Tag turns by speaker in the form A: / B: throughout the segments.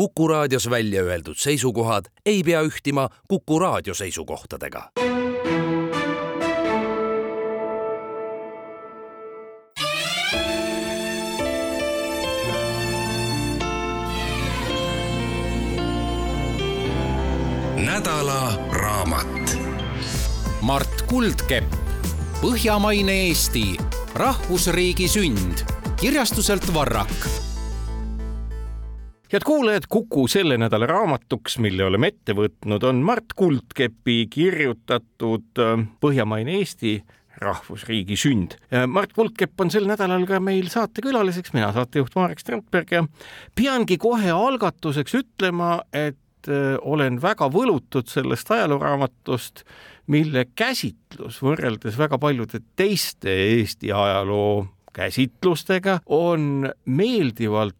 A: Kuku raadios välja öeldud seisukohad ei pea ühtima Kuku raadio seisukohtadega. nädala raamat.
B: Mart Kuldkepp, Põhjamaine Eesti, rahvusriigi sünd, kirjastuselt Varrak
C: head kuulajad, Kuku selle nädala raamatuks, mille oleme ette võtnud, on Mart Kuldkepi kirjutatud äh, Põhjamaine Eesti rahvusriigi sünd. Mart Kuldkepp on sel nädalal ka meil saatekülaliseks, mina saatejuht Marek Strandberg ja peangi kohe algatuseks ütlema, et äh, olen väga võlutud sellest ajalooraamatust, mille käsitlus võrreldes väga paljude teiste Eesti ajaloo käsitlustega on meeldivalt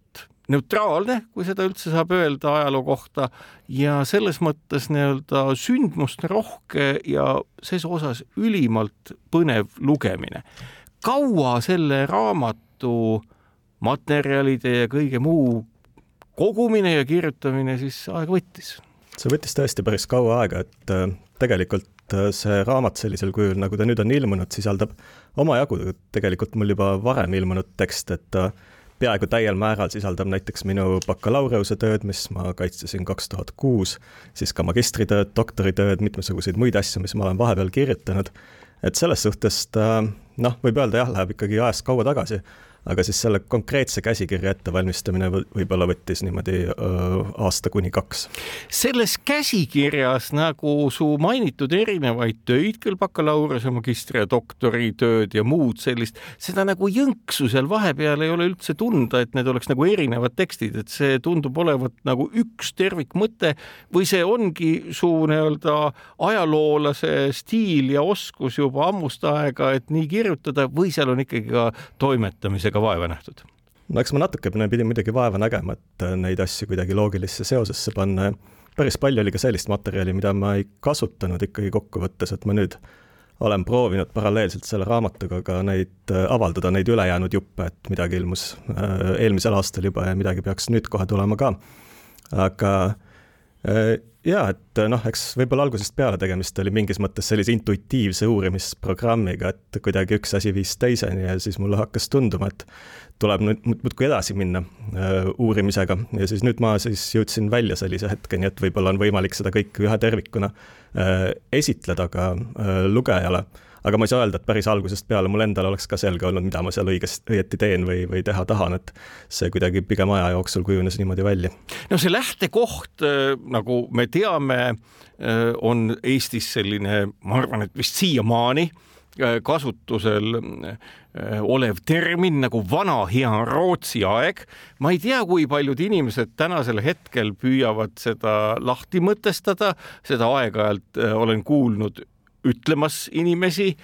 C: neutraalne, kui seda üldse saab öelda ajaloo kohta ja selles mõttes nii-öelda sündmuste rohke ja ses osas ülimalt põnev lugemine. kaua selle raamatu materjalide ja kõige muu kogumine ja kirjutamine siis aega võttis?
D: see võttis tõesti päris kaua aega, et äh, tegelikult äh, see raamat sellisel kujul, nagu ta nüüd on ilmunud, sisaldab omajagu tegelikult mul juba varem ilmunud tekst, et äh, peaaegu täiel määral sisaldab näiteks minu bakalaureusetööd, mis ma kaitsesin kaks tuhat kuus, siis ka magistritööd, doktoritööd, mitmesuguseid muid asju, mis ma olen vahepeal kirjutanud. et selles suhtes ta noh, võib öelda jah, läheb ikkagi ajast kaua tagasi aga siis selle konkreetse käsikirja ettevalmistamine võib-olla võttis niimoodi aasta kuni kaks.
C: selles käsikirjas nagu su mainitud erinevaid töid, küll bakalaureuse, magistri ja doktoritööd ja muud sellist, seda nagu jõnksu seal vahepeal ei ole üldse tunda, et need oleks nagu erinevad tekstid, et see tundub olevat nagu üks tervikmõte või see ongi su nii-öelda ajaloolase stiil ja oskus juba ammust aega, et nii kirjutada või seal on ikkagi ka toimetamise ka vaeva nähtud?
D: no eks ma natukene pidin muidugi vaeva nägema, et äh, neid asju kuidagi loogilisse seosesse panna ja päris palju oli ka sellist materjali, mida ma ei kasutanud ikkagi kokkuvõttes, et ma nüüd olen proovinud paralleelselt selle raamatuga ka neid äh, avaldada, neid ülejäänud juppe, et midagi ilmus äh, eelmisel aastal juba ja midagi peaks nüüd kohe tulema ka. aga jaa, et noh, eks võib-olla algusest peale tegemist oli mingis mõttes sellise intuitiivse uurimisprogrammiga, et kuidagi üks asi viis teiseni ja siis mulle hakkas tunduma, et tuleb nüüd muudkui edasi minna äh, uurimisega. Ja siis nüüd ma siis jõudsin välja sellise hetkeni, et võib-olla on võimalik seda kõike ühe tervikuna äh, esitleda ka äh, lugejale aga ma ei saa öelda, et päris algusest peale mul endal oleks ka selge olnud, mida ma seal õigesti, õieti teen või, või teha tahan, et see kuidagi pigem aja jooksul kujunes niimoodi välja.
C: no see lähtekoht, äh, nagu me teame, äh, on Eestis selline, ma arvan, et vist siiamaani äh, kasutusel olev termin nagu vana hea Rootsi aeg. ma ei tea, kui paljud inimesed tänasel hetkel püüavad seda lahti mõtestada, seda aeg-ajalt olen kuulnud ütlemas inimesi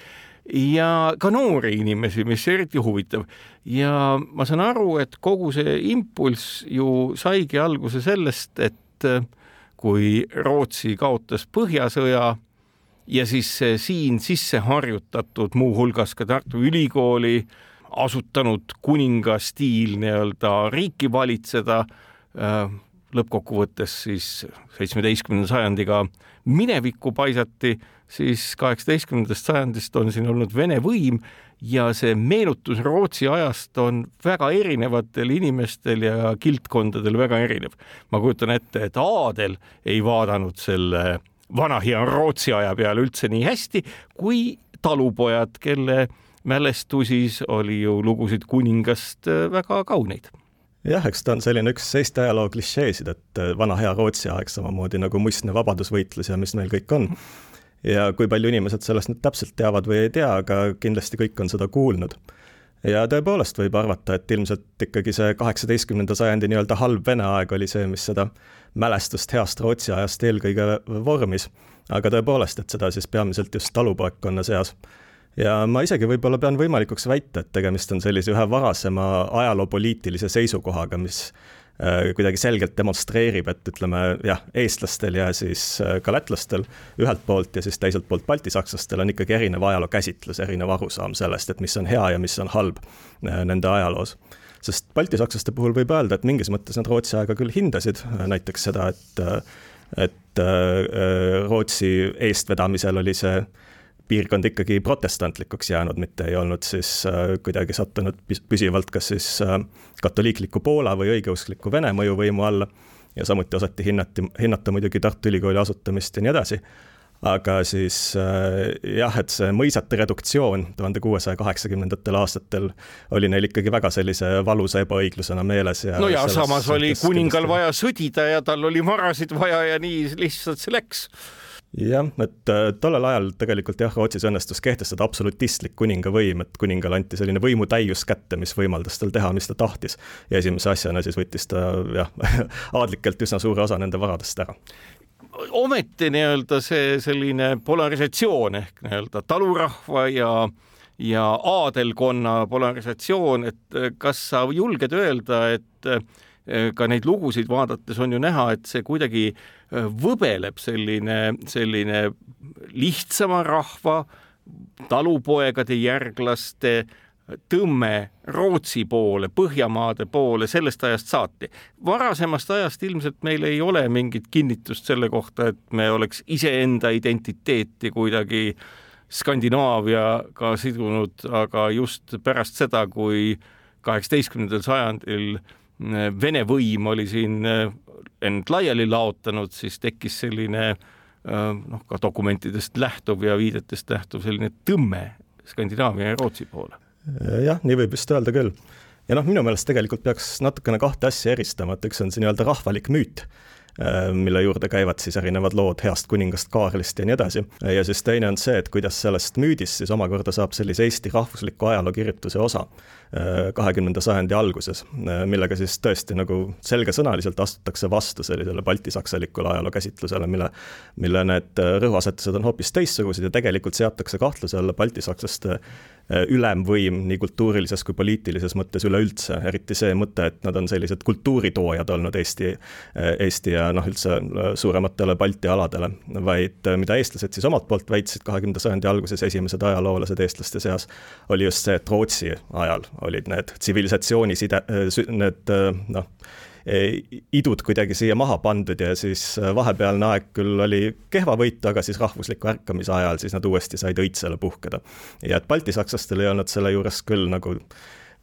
C: ja ka noori inimesi, mis eriti huvitav. ja ma saan aru, et kogu see impulss ju saigi alguse sellest, et äh, kui Rootsi kaotas Põhjasõja ja siis siin sisse harjutatud muuhulgas ka Tartu Ülikooli asutanud kuninga stiil nii-öelda riiki valitseda, äh, lõppkokkuvõttes siis seitsmeteistkümnenda sajandiga minevikku paisati siis kaheksateistkümnendast sajandist on siin olnud Vene võim ja see meenutus Rootsi ajast on väga erinevatel inimestel ja kildkondadel väga erinev. ma kujutan ette, et aadel ei vaadanud selle vana hea Rootsi aja peale üldse nii hästi kui talupojad, kelle mälestusis oli ju lugusid kuningast äh, väga kauneid
D: jah, eks ta on selline üks Eesti ajaloo klišeesid, et äh, vana hea Rootsi aeg samamoodi nagu muistne vabadusvõitlus ja mis meil kõik on ja kui palju inimesed sellest nüüd täpselt teavad või ei tea, aga kindlasti kõik on seda kuulnud. ja tõepoolest võib arvata, et ilmselt ikkagi see kaheksateistkümnenda sajandi nii-öelda halb Vene aeg oli see, mis seda mälestust heast Rootsi ajast eelkõige vormis. aga tõepoolest, et seda siis peamiselt just talupoegkonna seas ja ma isegi võib-olla pean võimalikuks väita, et tegemist on sellise ühe varasema ajaloopoliitilise seisukohaga, mis kuidagi selgelt demonstreerib, et ütleme jah, eestlastel ja siis äh, ka lätlastel ühelt poolt ja siis teiselt poolt baltisakslastel on ikkagi erinev ajaloo käsitlus, erinev arusaam sellest, et mis on hea ja mis on halb äh, nende ajaloos. Sest baltisakslaste puhul võib öelda, et mingis mõttes nad Rootsi aega küll hindasid, näiteks seda, et et Rootsi eestvedamisel oli see piirkond ikkagi protestantlikuks jäänud, mitte ei olnud siis kuidagi sattunud püsivalt kas siis katoliikliku Poola või õigeuskliku Vene mõjuvõimu alla ja samuti osati hinnati, hinnata muidugi Tartu Ülikooli asutamist ja nii edasi. aga siis äh, jah, et see mõisate reduktsioon tuhande kuuesaja kaheksakümnendatel aastatel oli neil ikkagi väga sellise valusa ebaõiglusena meeles
C: ja no ja samas oli kuningal vaja sõdida ja tal oli varasid vaja ja nii lihtsalt see läks
D: jah, et äh, tollel ajal tegelikult jah, Rootsis õnnestus kehtestada absolutistlik kuningavõim, et kuningale anti selline võimu täius kätte, mis võimaldas tal teha, mis ta tahtis. ja esimese asjana siis võttis ta jah, aadlikelt üsna suure osa nende varadest ära
C: ometi nii-öelda see selline polarisatsioon ehk nii-öelda talurahva ja ja aadelkonna polarisatsioon, et kas sa julged öelda, et Eh, ka neid lugusid vaadates on ju näha, et see kuidagi võbeleb selline, selline lihtsama rahva, talupoegade järglaste tõmme Rootsi poole, Põhjamaade poole sellest ajast saati. varasemast ajast ilmselt meil ei ole mingit kinnitust selle kohta, et me oleks iseenda identiteeti kuidagi Skandinaaviaga sidunud, aga just pärast seda, kui kaheksateistkümnendal sajandil Vene võim oli siin äh, end laiali laotanud, siis tekkis selline äh, noh, ka dokumentidest lähtuv ja viidetest lähtuv selline tõmme Skandinaavia ja Rootsi poole.
D: jah, nii võib vist öelda küll. ja noh, minu meelest tegelikult peaks natukene kahte asja eristama, et üks on see nii-öelda rahvalik müüt Äh, mille juurde käivad siis erinevad lood heast kuningast Kaarlist ja nii edasi. ja siis teine on see, et kuidas sellest müüdist siis omakorda saab sellise Eesti rahvusliku ajalookirjutuse osa äh, kahekümnenda sajandi alguses, millega siis tõesti nagu selgesõnaliselt astutakse vastu sellisele baltisaksalikule ajalookäsitlusele, mille, mille need rõhuasetused on hoopis teistsugused ja tegelikult seatakse kahtluse alla baltisakslaste ülemvõim nii kultuurilises kui poliitilises mõttes üleüldse, eriti see mõte, et nad on sellised kultuuritoojad olnud Eesti, Eesti ja noh, üldse äh, suurematele Balti aladele, vaid äh, mida eestlased siis omalt poolt väitsid kahekümnenda sajandi alguses, esimesed ajaloolased eestlaste seas, oli just see, et Rootsi ajal olid need tsivilisatsiooni side, äh, need noh, idud kuidagi siia maha pandud ja siis vahepealne aeg küll oli kehvavõitu, aga siis rahvusliku ärkamise ajal siis nad uuesti said õitsele puhkeda. ja et baltisakslastel ei olnud selle juures küll nagu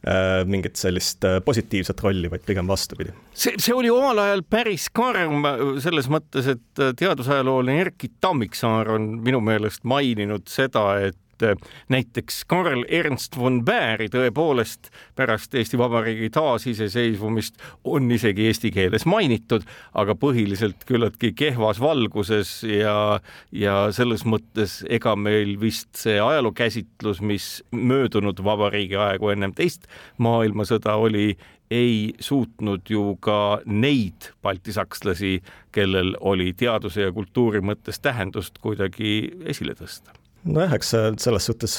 D: Äh, mingit sellist positiivset rolli, vaid pigem vastupidi.
C: see, see oli omal ajal päris karm selles mõttes, et teadusajaloolane Erkki Tammiksaar on minu meelest maininud seda, et et äh, näiteks Karl Ernst von Bääri tõepoolest pärast Eesti Vabariigi taasiseseisvumist on isegi eesti keeles mainitud, aga põhiliselt küllaltki kehvas valguses ja, ja selles mõttes ega meil vist see ajalookäsitlus, mis möödunud vabariigi aegu ennem teist maailmasõda oli, ei suutnud ju ka neid baltisakslasi, kellel oli teaduse ja kultuuri mõttes tähendust kuidagi esile tõsta
D: nojah, eks selles suhtes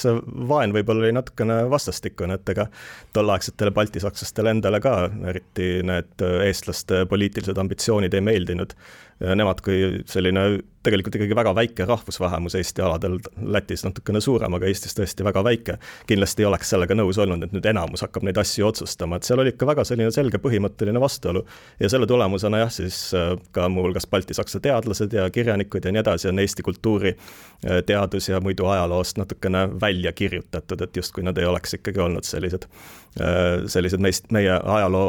D: vaen võib-olla oli natukene vastastikune, et ega tolleaegsetele baltisakslastele endale ka eriti need eestlaste poliitilised ambitsioonid ei meeldinud. Nemad kui selline tegelikult ikkagi väga väike rahvusvähemus Eesti aladel, Lätis natukene suurem, aga Eestis tõesti väga väike, kindlasti ei oleks sellega nõus olnud, et nüüd enamus hakkab neid asju otsustama, et seal oli ikka väga selline selge põhimõtteline vastuolu. ja selle tulemusena jah, siis äh, ka muuhulgas baltisaksa teadlased ja kirjanikud ja nii edasi on Eesti kultuuri, äh, teadus ja muidu ajaloost natukene välja kirjutatud, et justkui nad ei oleks ikkagi olnud sellised, äh, sellised meist, meie ajaloo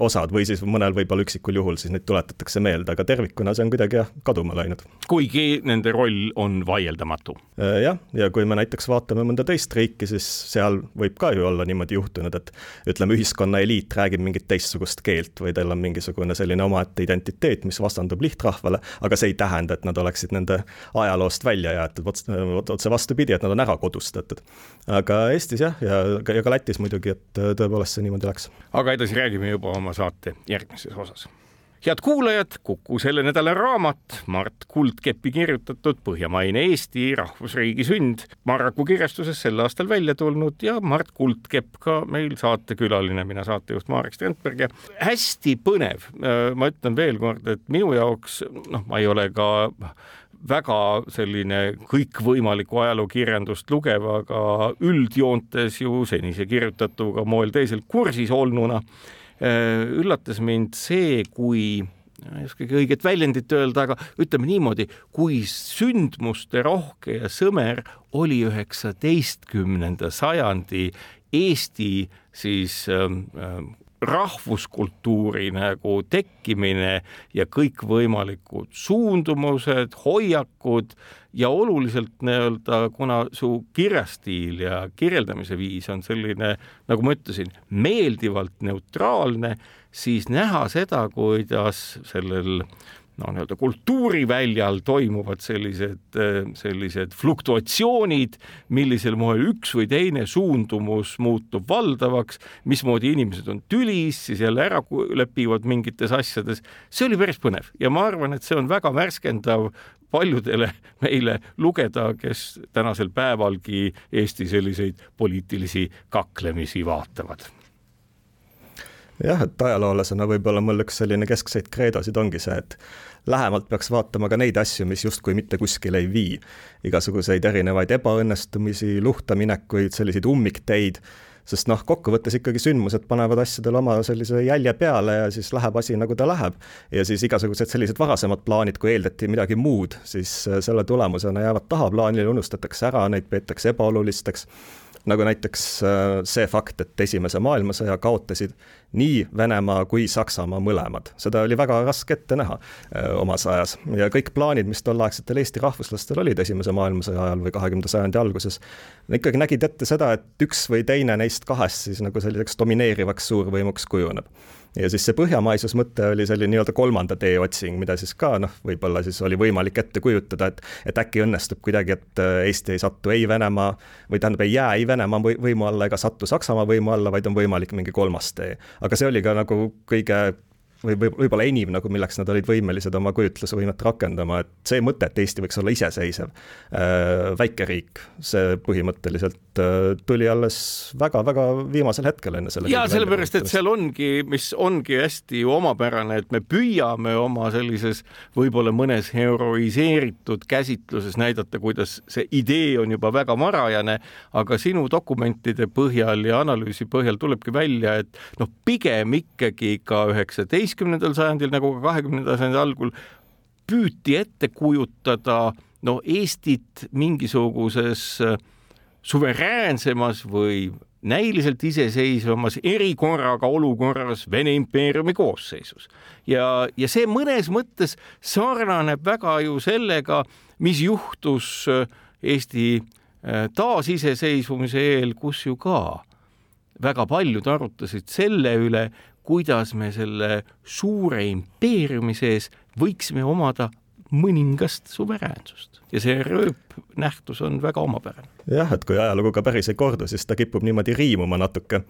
D: osad või siis mõnel võib-olla üksikul juhul siis neid tuletatakse meelde, aga tervikuna see on kuidagi jah, kaduma läinud
C: kuigi nende roll on vaieldamatu.
D: Äh, jah, ja kui me näiteks vaatame mõnda teist riiki, siis seal võib ka ju olla niimoodi juhtunud, et ütleme, ühiskonna eliit räägib mingit teistsugust keelt või tal on mingisugune selline omaette identiteet, mis vastandub lihtrahvale, aga see ei tähenda, et nad oleksid nende ajaloost välja jäetud, otse vastupidi, et nad on ära kodustatud. aga Eestis jah, ja ja ka Lätis muidugi, et tõepoolest see niimoodi läks.
C: aga edasi räägime juba oma saate järgmises osas head kuulajad, Kuku selle nädala raamat Mart Kuldkepi kirjutatud Põhjamaine Eesti rahvusriigi sünd Marraku kirjastuses sel aastal välja tulnud ja Mart Kuldkepp ka meil saatekülaline, mina saatejuht Marek Strandberg ja hästi põnev. ma ütlen veel kord, et minu jaoks noh, ma ei ole ka väga selline kõikvõimalikku ajalookirjandust lugev, aga üldjoontes ju senise kirjutatuga moel teisel kursis olnuna üllatas mind see, kui ei oskagi õiget väljendit öelda, aga ütleme niimoodi, kui sündmuste rohke ja sõmer oli üheksateistkümnenda sajandi Eesti siis ähm, ähm, rahvuskultuuri nagu tekkimine ja kõikvõimalikud suundumused, hoiakud ja oluliselt nii-öelda, kuna su kirjastiil ja kirjeldamise viis on selline, nagu ma ütlesin, meeldivalt neutraalne, siis näha seda, kuidas sellel no nii-öelda kultuuriväljal toimuvad sellised, sellised fluktuatsioonid, millisel moel üks või teine suundumus muutub valdavaks, mismoodi inimesed on tülis, siis jälle ära lepivad mingites asjades. see oli päris põnev ja ma arvan, et see on väga värskendav paljudele meile lugeda, kes tänasel päevalgi Eesti selliseid poliitilisi kaklemisi vaatavad
D: jah, et ajaloolasena võib-olla mul üks selline keskseid kreedosid ongi see, et lähemalt peaks vaatama ka neid asju, mis justkui mitte kuskile ei vii. igasuguseid erinevaid ebaõnnestumisi, luhtaminekuid, selliseid ummikteid, sest noh, kokkuvõttes ikkagi sündmused panevad asjadele oma sellise jälje peale ja siis läheb asi, nagu ta läheb. ja siis igasugused sellised varasemad plaanid, kui eeldati midagi muud, siis selle tulemusena jäävad tahaplaanile, unustatakse ära, neid peetakse ebaolulisteks nagu näiteks äh, see fakt, et Esimese maailmasõja kaotasid nii Venemaa kui Saksamaa mõlemad. seda oli väga raske ette näha äh, omas ajas ja kõik plaanid, mis tolleaegsetel Eesti rahvuslastel olid Esimese maailmasõja ajal või kahekümnenda sajandi alguses, ikkagi nägid ette seda, et üks või teine neist kahest siis nagu selliseks domineerivaks suurvõimuks kujuneb ja siis see põhjamaisus mõte oli selline nii-öelda kolmanda tee otsing, mida siis ka noh, võib-olla siis oli võimalik ette kujutada, et et äkki õnnestub kuidagi, et äh, Eesti ei satu ei Venemaa või tähendab, ei jää ei Venemaa võimu alla ega satu Saksamaa võimu alla, vaid on võimalik mingi kolmas tee. aga see oli ka nagu kõige või, või võib-olla enim nagu, milleks nad olid võimelised oma kujutlusvõimet rakendama, et see mõte, et Eesti võiks olla iseseisev äh, väikeriik, see põhimõtteliselt äh, tuli alles väga-väga viimasel hetkel enne selle.
C: ja sellepärast, et seal ongi, mis ongi hästi ju omapärane, et me püüame oma sellises võib-olla mõnes heroiseeritud käsitluses näidata, kuidas see idee on juba väga varajane, aga sinu dokumentide põhjal ja analüüsi põhjal tulebki välja, et noh, pigem ikkagi ka üheksateist üheksateistkümnendal sajandil nagu ka kahekümnenda sajandi algul püüti ette kujutada no Eestit mingisuguses äh, suveräänsemas või näiliselt iseseisvamas erikorraga olukorras Vene impeeriumi koosseisus. ja, ja see mõnes mõttes sarnaneb väga ju sellega, mis juhtus äh, Eesti äh, taasiseseisvumise eel, kus ju ka väga paljud arutasid selle üle, kuidas me selle suure impeeriumi sees võiksime omada mõningast suveräänsust. Ja see rööpnähtus on väga omapärane.
D: jah, et kui ajalugu ka päris ei kordu, siis ta kipub niimoodi riimuma natuke.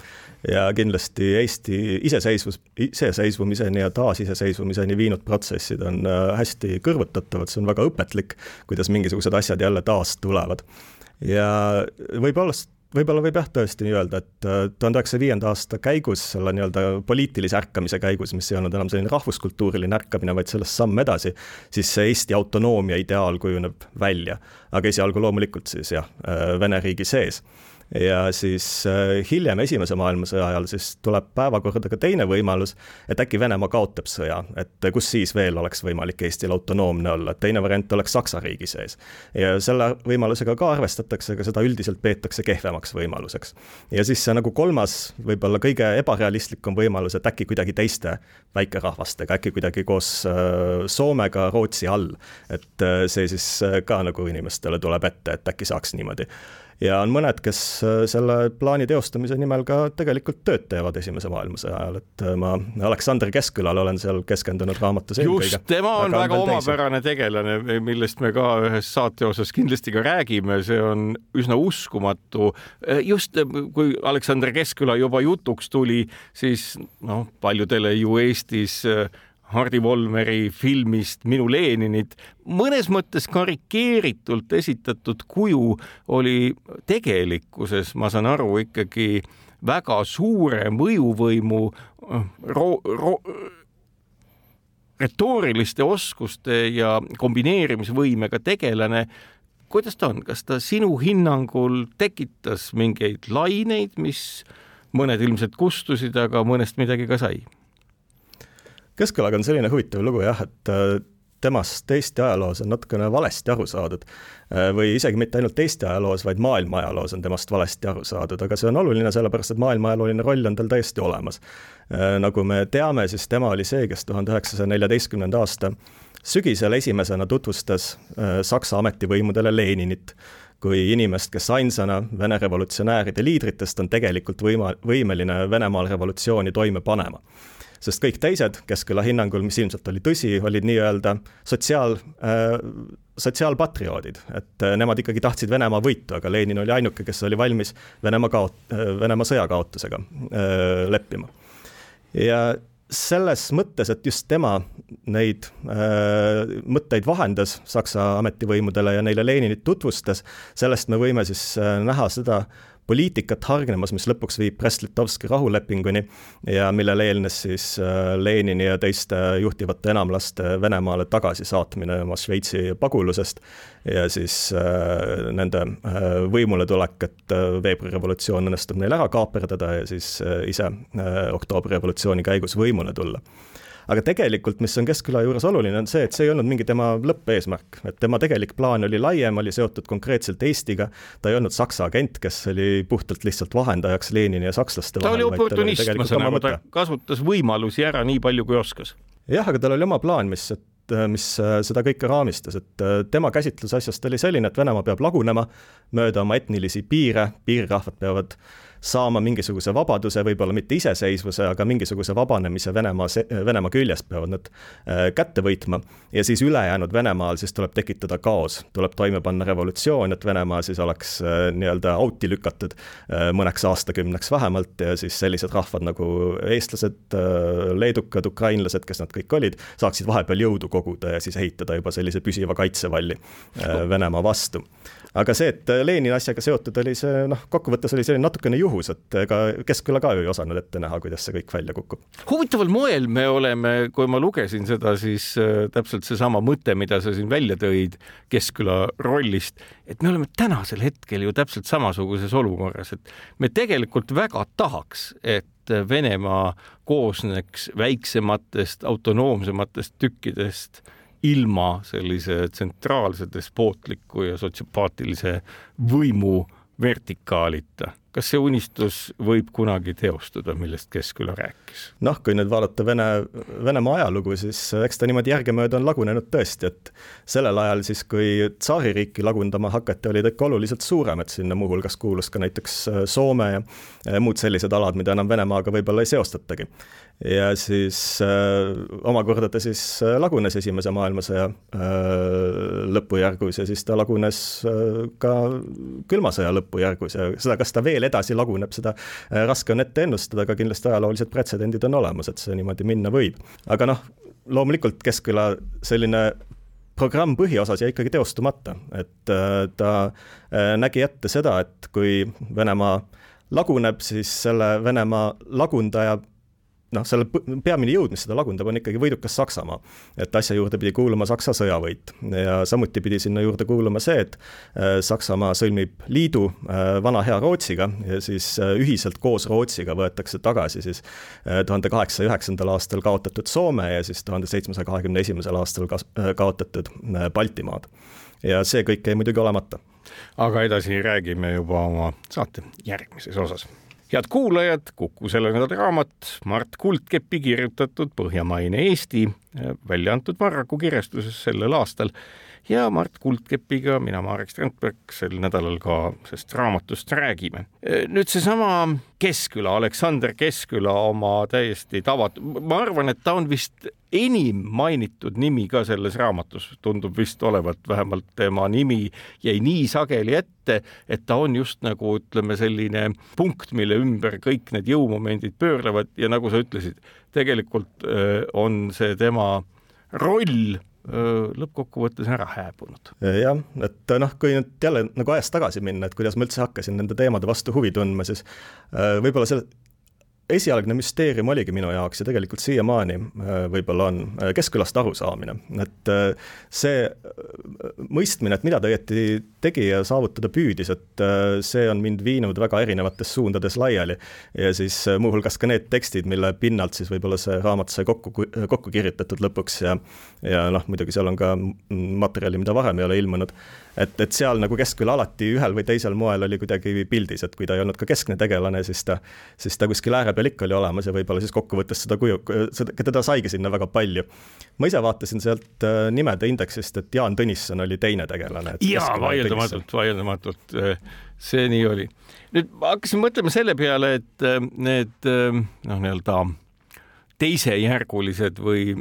D: Ja kindlasti Eesti iseseisvus, iseseisvumiseni ja taasiseseisvumiseni viinud protsessid on äh, hästi kõrvutatavad, see on väga õpetlik, kuidas mingisugused asjad jälle taas tulevad. Ja võib-olla võib-olla võib jah tõesti nii öelda, et äh, tuhande üheksasaja viienda aasta käigus, selle nii-öelda poliitilise ärkamise käigus, mis ei olnud enam selline rahvuskultuuriline ärkamine, vaid sellest samm edasi, siis see Eesti autonoomia ideaal kujuneb välja. aga esialgu loomulikult siis jah, äh, Vene riigi sees ja siis äh, hiljem, Esimese maailmasõja ajal siis tuleb päevakorda ka teine võimalus, et äkki Venemaa kaotab sõja, et kus siis veel oleks võimalik Eestil autonoomne olla, et teine variant oleks Saksa riigi sees. ja selle võimalusega ka arvestatakse, aga seda üldiselt peetakse kehvemaks võimaluseks. ja siis see nagu kolmas, võib-olla kõige ebarealistlikum võimalus, et äkki kuidagi teiste väikerahvastega, äkki kuidagi koos äh, Soomega, Rootsi all, et äh, see siis ka nagu inimestele tuleb ette, et äkki saaks niimoodi ja on mõned, kes äh, selle plaani teostamise nimel ka tegelikult tööd teevad Esimese maailmasõja ajal, et äh, ma Aleksander Keskkülal olen seal keskendunud raamatus
C: eelkõige. just, tema on väga, omapärane tegelane, millest me ka ühes saate osas kindlasti ka räägime, see on üsna uskumatu. Äh, just kui Aleksander Keskküla juba jutuks tuli, siis noh, paljudele ju Eestis Hardi Volmeri filmist Minu Leninit mõnes mõttes karikeeritult esitatud kuju oli tegelikkuses, ma saan aru, ikkagi väga suure mõjuvõimu ro-, ro-, retooriliste oskuste ja kombineerimisvõimega tegelane. kuidas ta on, kas ta sinu hinnangul tekitas mingeid laineid, mis mõned ilmselt kustusid, aga mõnest midagi ka sai?
D: Keskelaga on selline huvitav lugu jah, et äh, temast Eesti ajaloos on natukene valesti aru saadud. Äh, või isegi mitte ainult Eesti ajaloos, vaid maailma ajaloos on temast valesti aru saadud, aga see on oluline, sellepärast et maailma ajalooline roll on tal täiesti olemas. Äh, nagu me teame, siis tema oli see, kes tuhande üheksasaja neljateistkümnenda aasta sügisel esimesena tutvustas Saksa ametivõimudele Leninit kui inimest, kes ainsana Vene revolutsionääride liidritest on tegelikult võima-, võimeline Venemaal revolutsiooni toime panema sest kõik teised Keskküla hinnangul, mis ilmselt oli tõsi, olid nii-öelda sotsiaal äh,, sotsiaalpatrioodid, et äh, nemad ikkagi tahtsid Venemaa võitu, aga Lenin oli ainuke, kes oli valmis Venemaa kaot-, äh, Venemaa sõja kaotusega äh, leppima. ja selles mõttes, et just tema neid äh, mõtteid vahendas Saksa ametivõimudele ja neile Leninit tutvustas, sellest me võime siis äh, näha seda poliitikat hargnemas, mis lõpuks viib Brest-Litovski rahulepinguni ja millele eelnes siis äh, Lenini ja teiste juhtivate enamlaste Venemaale tagasisaatmine oma Šveitsi pagulusest ja siis äh, nende äh, võimuletulek, et veebruarirevolutsioon õnnestub neil ära kaaperdada ja siis ise oktoobrirevolutsiooni käigus võimule tulla aga tegelikult, mis on Keskküla juures oluline, on see, et see ei olnud mingi tema lõppeesmärk, et tema tegelik plaan oli laiem, oli seotud konkreetselt Eestiga, ta ei olnud Saksa agent, kes oli puhtalt lihtsalt vahendajaks Lenini ja sakslaste
C: ta vahel. ta oli oportunist, ma saan aru, ta kasutas võimalusi ära nii palju, kui oskas.
D: jah, aga tal oli oma plaan, mis, et mis seda kõike raamistas, et äh, tema käsitlus asjast oli selline, et Venemaa peab lagunema mööda oma etnilisi piire, piirirahvad peavad äh, saama mingisuguse vabaduse, võib-olla mitte iseseisvuse, aga mingisuguse vabanemise Venemaa, Venemaa küljest peavad nad äh, kätte võitma. ja siis ülejäänud Venemaal siis tuleb tekitada kaos, tuleb toime panna revolutsioon, et Venemaa siis oleks äh, nii-öelda auti lükatud äh, mõneks aastakümneks vähemalt ja siis sellised rahvad nagu eestlased, leedukad, ukrainlased, kes nad kõik olid, saaksid vahepeal jõudu koguda ja siis ehitada juba sellise püsiva kaitsevalli Venemaa vastu aga see, et Lenini asjaga seotud oli see noh, kokkuvõttes oli selline natukene juhus, et ega Keskküla ka ju ei osanud ette näha, kuidas see kõik välja kukub.
C: huvitaval moel me oleme, kui ma lugesin seda, siis äh, täpselt seesama mõte, mida sa siin välja tõid Keskküla rollist, et me oleme tänasel hetkel ju täpselt samasuguses olukorras, et me tegelikult väga tahaks, et Venemaa koosneks väiksematest autonoomsematest tükkidest ilma sellise tsentraalse despootliku ja sotsiopaatilise võimu vertikaalita. kas see unistus võib kunagi teostuda, millest Keskküla rääkis?
D: noh, kui nüüd vaadata Vene, Venemaa ajalugu, siis eks ta niimoodi järgemööda on lagunenud tõesti, et sellel ajal siis, kui tsaaririiki lagundama hakati, oli ta ikka oluliselt suurem, et sinna muuhulgas kuulus ka näiteks Soome ja muud sellised alad, mida enam Venemaaga võib-olla ei seostatagi ja siis äh, omakorda ta siis äh, lagunes Esimese maailmasõja äh, lõpujärgus ja siis ta lagunes äh, ka külma sõja lõpujärgus ja seda, kas ta veel edasi laguneb, seda äh, raske on ette ennustada, aga kindlasti ajaloolised pretsedendid on olemas, et see niimoodi minna võib. aga noh, loomulikult Keskküla selline programm põhiosas jäi ikkagi teostumata, et äh, ta äh, nägi ette seda, et kui Venemaa laguneb, siis selle Venemaa lagundaja noh, selle peamine jõud, mis seda lagundab, on ikkagi võidukas Saksamaa. et asja juurde pidi kuuluma Saksa sõjavõit ja samuti pidi sinna juurde kuuluma see, et äh, Saksamaa sõlmib liidu äh, vana hea Rootsiga ja siis äh, ühiselt koos Rootsiga võetakse tagasi siis tuhande kaheksasaja üheksandal aastal kaotatud Soome ja siis tuhande seitsmesaja kahekümne esimesel aastal kaotatud Baltimaad. ja see kõik jäi muidugi olemata.
C: aga edasi räägime juba oma saate järgmises osas head kuulajad, Kuku selle nädala raamat Mart Kuldkepi kirjutatud Põhjamaine Eesti, välja antud Varraku kirjastuses sellel aastal ja Mart Kuldkepiga, mina, Marek Strandberg, sel nädalal ka sellest raamatust räägime. nüüd seesama Keskküla, Aleksander Keskküla oma täiesti tavat-, ma arvan, et ta on vist enim mainitud nimi ka selles raamatus, tundub vist olevat, vähemalt tema nimi jäi nii sageli ette, et ta on just nagu ütleme, selline punkt, mille ümber kõik need jõumomendid pöörlevad ja nagu sa ütlesid, tegelikult on see tema roll lõppkokkuvõttes ära hääbunud.
D: jah, et noh, kui nüüd jälle nagu ajas tagasi minna, et kuidas ma üldse hakkasin nende teemade vastu huvi tundma, siis võib-olla selle, esialgne müsteerium oligi minu jaoks ja tegelikult siiamaani äh, võib-olla on äh, Keskkülast arusaamine, et äh, see mõistmine, et mida ta õieti tegi ja saavutada püüdis, et see on mind viinud väga erinevates suundades laiali. Ja siis muuhulgas ka need tekstid, mille pinnalt siis võib-olla see raamat sai kokku, kokku kirjutatud lõpuks ja ja noh, muidugi seal on ka materjali, mida varem ei ole ilmunud et, et seal nagu Keskküla alati ühel või teisel moel oli kuidagi pildis, et kui ta ei olnud ka keskne tegelane, siis ta, siis ta kuskil ääre peal ikka oli olemas ja võib-olla siis kokkuvõttes seda kuju, seda, teda saigi sinna väga palju. ma ise vaatasin sealt äh, nimede indeksist, et Jaan Tõnisson oli teine tegelane.
C: jaa, vaieldamatult, vaieldamatult äh, see nii oli. nüüd ma hakkasin mõtlema selle peale, et äh, need noh, nii-öelda teisejärgulised või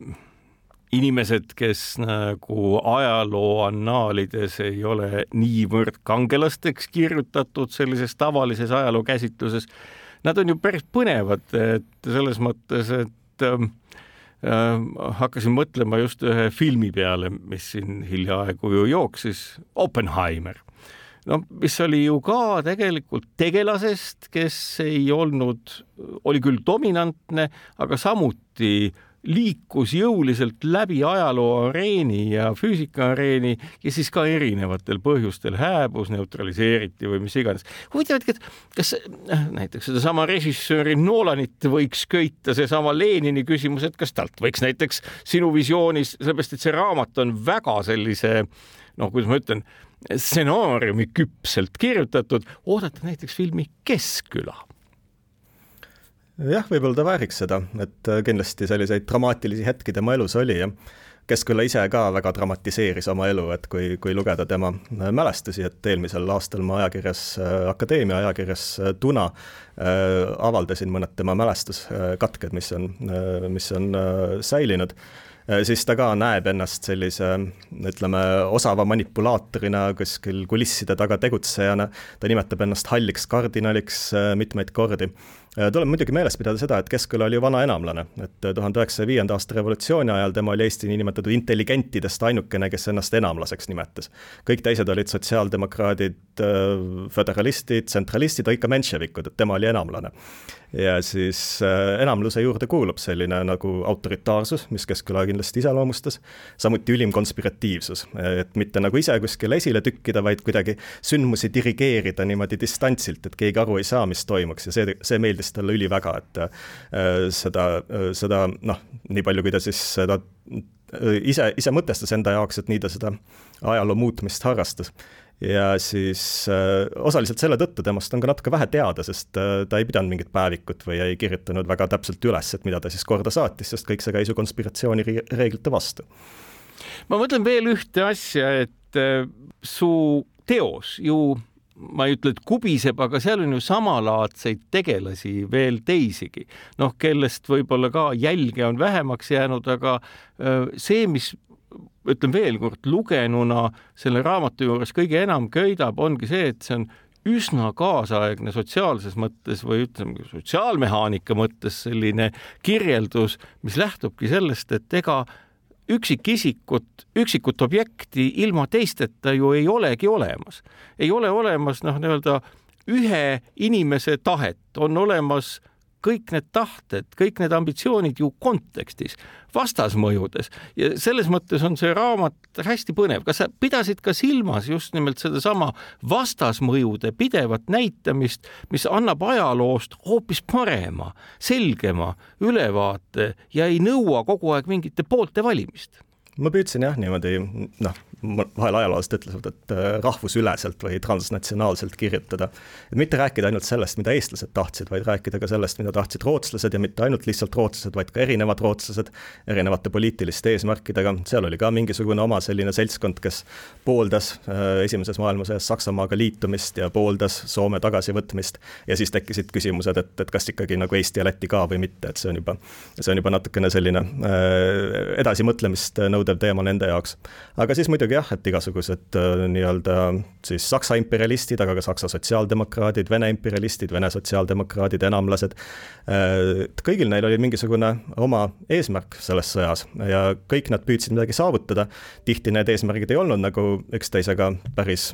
C: inimesed, kes nagu ajaloo annaalides ei ole niivõrd kangelasteks kirjutatud sellises tavalises ajaloo käsitluses, nad on ju päris põnevad, et selles mõttes, et äh, hakkasin mõtlema just ühe filmi peale, mis siin hiljaaegu ju jooksis, Oppenheimer. No mis oli ju ka tegelikult tegelasest, kes ei olnud, oli küll dominantne, aga samuti liikus jõuliselt läbi ajaloo areeni ja füüsikaareeni ja siis ka erinevatel põhjustel hääbus, neutraliseeriti või mis iganes. huvitav, et kas äh, näiteks sedasama režissööri Nolanit võiks köita seesama Lenini küsimus, et kas talt võiks näiteks sinu visioonis, sellepärast et see raamat on väga sellise noh, kuidas ma ütlen, stsenaariumi küpselt kirjutatud, oodata näiteks filmi Keskküla
D: jah, võib-olla ta vääriks seda, et äh, kindlasti selliseid dramaatilisi hetki tema elus oli ja Keskküla ise ka väga dramatiseeris oma elu, et kui, kui lugeda tema äh, mälestusi, et eelmisel aastal ma ajakirjas, äh, Akadeemia ajakirjas Tuna äh, avaldasin mõned tema mälestuskatked, mis on, mis on säilinud siis ta ka näeb ennast sellise ütleme, osava manipulaatorina kuskil kulisside taga tegutsejana, ta nimetab ennast halliks kardinaliks mitmeid kordi tuleb muidugi meeles pidada seda, et Keskküla oli ju vana enamlane, et äh, tuhande üheksasaja viienda aasta revolutsiooni ajal tema oli Eesti niinimetatud intelligentidest ainukene, kes ennast enamlaseks nimetas. kõik teised olid sotsiaaldemokraadid, äh, föderalistid, tsentralistid, ikka menševikud, et tema oli enamlane ja siis äh, enamluse juurde kuulub selline nagu autoritaarsus, mis Keskküla kindlasti iseloomustas, samuti ülim konspiratiivsus, et mitte nagu ise kuskile esile tükkida, vaid kuidagi sündmusi dirigeerida niimoodi distantsilt, et keegi aru ei saa, mis toimuks ja see, see meeldis talle üliväga, et äh, seda, seda noh, nii palju, kui ta siis seda äh, ise, ise mõtestas enda jaoks, et nii ta seda ajaloo muutmist harrastas ja siis äh, osaliselt selle tõttu temast on ka natuke vähe teada, sest äh, ta ei pidanud mingit päevikut või ei kirjutanud väga täpselt üles, et mida ta siis korda saatis, sest kõik see käis ju konspiratsioonireeglite vastu.
C: ma mõtlen veel ühte asja, et äh, su teos ju ma ei ütle, et kubiseb, aga seal on ju samalaadseid tegelasi veel teisigi, noh, kellest võib-olla ka jälge on vähemaks jäänud, aga see, mis ütlen veel kord, lugenuna selle raamatu juures kõige enam köidab, ongi see, et see on üsna kaasaegne sotsiaalses mõttes või ütleme, sotsiaalmehaanika mõttes selline kirjeldus, mis lähtubki sellest, et ega üksikisikut, üksikut objekti ilma teisteta ju ei olegi olemas. ei ole olemas noh, nii-öelda ühe inimese tahet, on olemas kõik need tahted, kõik need ambitsioonid ju kontekstis, vastasmõjudes ja selles mõttes on see raamat hästi põnev. kas sa pidasid ka silmas just nimelt sedasama vastasmõjude pidevat näitamist, mis annab ajaloost hoopis parema, selgema ülevaate ja ei nõua kogu aeg mingite poolte valimist?
D: ma püüdsin jah, niimoodi noh, vahel ajaloolased ütlevad, et äh, rahvusüleselt või transnatsionaalselt kirjutada. et mitte rääkida ainult sellest, mida eestlased tahtsid, vaid rääkida ka sellest, mida tahtsid rootslased ja mitte ainult lihtsalt rootslased, vaid ka erinevad rootslased erinevate poliitiliste eesmärkidega, seal oli ka mingisugune oma selline seltskond, kes pooldas äh, Esimeses maailmasõjas Saksamaaga liitumist ja pooldas Soome tagasivõtmist ja siis tekkisid küsimused, et, et kas ikkagi nagu Eesti ja Läti ka või mitte, et see on juba, see on juba natukene selline äh, edasimõtlemist nõudev teema nende jaoks. aga siis muidugi muidugi jah, et igasugused nii-öelda siis Saksa imperialistid, aga ka Saksa sotsiaaldemokraadid, Vene imperialistid, Vene sotsiaaldemokraadid, enamlased, kõigil neil oli mingisugune oma eesmärk selles sõjas ja kõik nad püüdsid midagi saavutada. tihti need eesmärgid ei olnud nagu üksteisega päris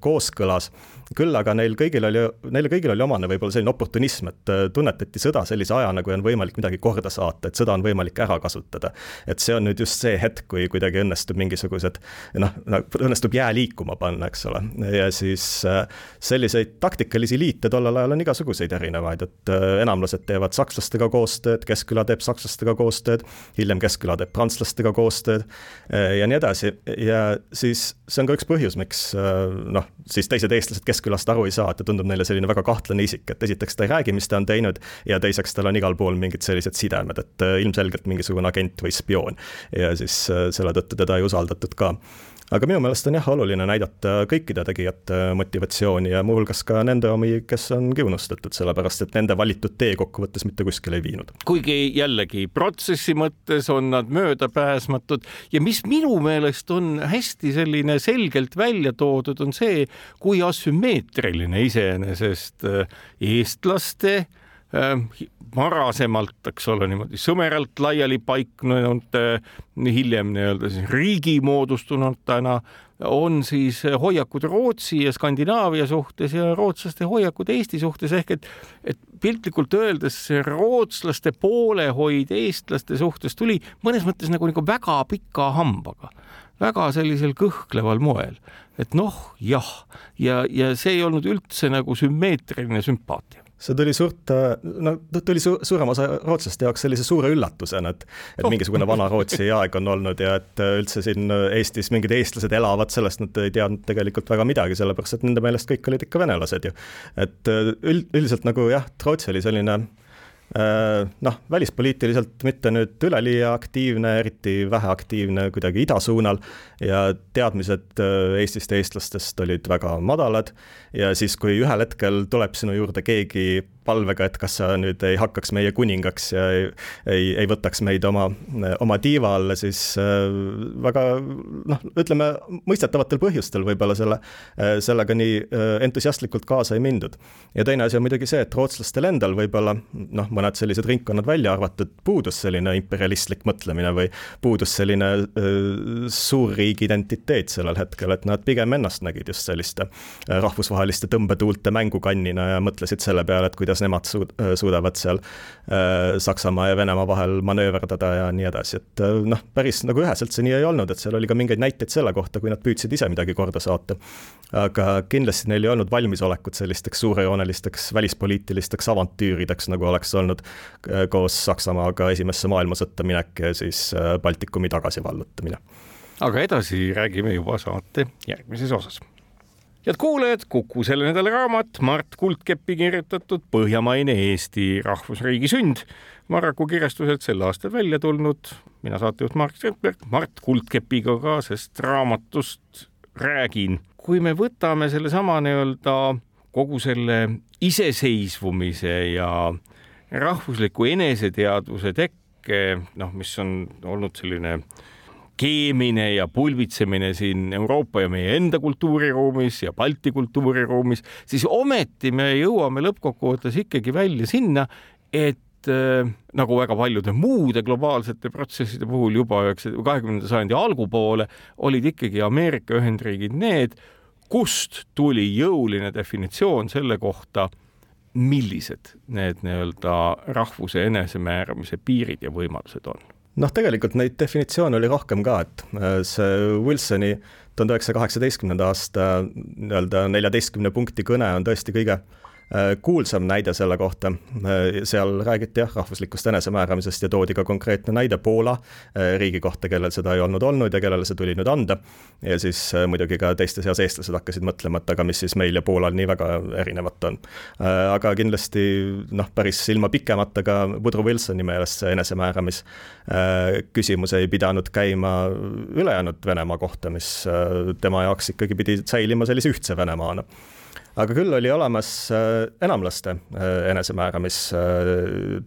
D: kooskõlas, küll aga neil kõigil oli, neile kõigil oli omane võib-olla selline oportunism, et tunnetati sõda sellise ajana, kui on võimalik midagi korda saata, et sõda on võimalik ära kasutada. et see on nüüd just see hetk, kui kuidagi õnnestub mingisugused noh, õnnestub jää liikuma panna, eks ole ja siis äh, selliseid taktikalisi liite tollel ajal on igasuguseid erinevaid, et äh, enamlased teevad sakslastega koostööd, Keskküla teeb sakslastega koostööd, hiljem Keskküla teeb prantslastega koostööd äh, ja nii edasi ja siis see on ka üks põhjus, miks noh, siis teised eestlased Keskkülast aru ei saa, et ta tundub neile selline väga kahtlane isik, et esiteks ta ei räägi, mis ta on teinud ja teiseks tal on igal pool mingid sellised sidemed, et ilmselgelt mingisugune agent või spioon. Ja siis selle tõttu teda ei usaldatud ka aga minu meelest on jah oluline näidata kõikide tegijate motivatsiooni ja muuhulgas ka nende omi, kes on kiunustatud, sellepärast et nende valitud tee kokkuvõttes mitte kuskile ei viinud.
C: kuigi jällegi protsessi mõttes on nad möödapääsmatud ja mis minu meelest on hästi selline selgelt välja toodud, on see, kui asümmeetriline iseenesest eestlaste äh, varasemalt, eks ole, niimoodi sõmeralt laiali paiknenud, hiljem nii-öelda siis riigi moodustunutena on siis hoiakud Rootsi ja Skandinaavia suhtes ja rootslaste hoiakud Eesti suhtes. Ehk et, et piltlikult öeldes see rootslaste poolehoid eestlaste suhtes tuli mõnes mõttes nagu, nagu väga pika hambaga, väga sellisel kõhkleval moel, et noh, jah, ja, ja see ei olnud üldse nagu sümmeetriline sümpaatia
D: see tuli suurt, no tuli su suurema osa rootslaste jaoks sellise suure üllatusena, et et oh. mingisugune vana Rootsi aeg on olnud ja et üldse siin Eestis mingid eestlased elavad, sellest nad ei teadnud tegelikult väga midagi, sellepärast et nende meelest kõik olid ikka venelased ju. et üld, üldiselt nagu jah, Rootsi oli selline äh, noh, välispoliitiliselt mitte nüüd üleliia aktiivne, eriti väheaktiivne kuidagi ida suunal. Ja teadmised äh, Eestist ja eestlastest olid väga madalad. Ja siis, kui ühel hetkel tuleb sinu juurde keegi palvega, et kas sa nüüd ei hakkaks meie kuningaks ja ei, ei, ei võtaks meid oma, oma tiiva alla, siis äh, väga noh, ütleme mõistetavatel põhjustel võib-olla selle, äh, sellega nii entusiastlikult kaasa ei mindud. ja teine asi on muidugi see, et rootslastel endal võib-olla noh, mõned sellised ringkonnad välja arvatud, puudus selline imperialistlik mõtlemine või puudus selline äh, suur riigi identiteet sellel hetkel, et nad pigem ennast nägid just selliste äh, rahvusvaheliste tõmbetuulte mängukannina ja mõtlesid selle peale, et kuidas nemad suud-, äh, suudavad seal äh, Saksamaa ja Venemaa vahel manööverdada ja nii edasi, et noh, päris nagu üheselt see nii ei olnud, et seal oli ka mingeid näiteid selle kohta, kui nad püüdsid ise midagi korda saata. aga kindlasti neil ei olnud valmisolekut sellisteks suurejoonelisteks välispoliitilisteks avantüürideks, nagu oleks olnud koos Saksamaaga esimesse maailmasõtta minek ja siis Baltikumi tagasi vallutamine
C: aga edasi räägime juba saate järgmises osas. Head kuulajad, Kuku selle nädala raamat Mart Kuldkepi kirjutatud Põhjamaine Eesti rahvusriigi sünd. Marraku kirjastuselt sel aastal välja tulnud, mina saatejuht Mark Strandberg, Mart Kuldkepiga ka sellest raamatust räägin. kui me võtame sellesama nii-öelda kogu selle iseseisvumise ja rahvusliku eneseteadvuse tekke, noh, mis on olnud selline äh, keemine ja pulbitsemine siin Euroopa ja meie enda kultuuriruumis ja Balti kultuuriruumis, siis ometi me jõuame lõppkokkuvõttes ikkagi välja sinna, et äh, nagu väga paljude muude globaalsete protsesside puhul juba üheksa, kahekümnenda sajandi algupoole olid ikkagi Ameerika Ühendriigid need, kust tuli jõuline definitsioon selle kohta, millised need nii-öelda rahvuse enesemääramise piirid ja võimalused on
D: noh, tegelikult neid definitsioone oli rohkem ka, et äh, see Wilsoni tuhande üheksasaja kaheksateistkümnenda aasta nii-öelda neljateistkümne punkti kõne on tõesti kõige Äh, kuulsam näide selle kohta, äh, seal räägiti jah, rahvuslikust enesemääramisest ja toodi ka konkreetne näide Poola äh, riigi kohta, kellel seda ei olnud olnud ja kellele see tuli nüüd anda. ja siis muidugi ka teiste seas eestlased hakkasid mõtlema, et aga mis siis meil ja Poolal nii väga erinevat on. aga kindlasti noh, päris ilma pikemata ka Woodrow Wilsoni meelest see enesemääramis küsimus ei pidanud käima ülejäänud Venemaa kohta, mis tema jaoks ikkagi pidi säilima sellise ühtse Venemaana aga küll oli olemas äh, enamlaste äh, enesemääramise äh,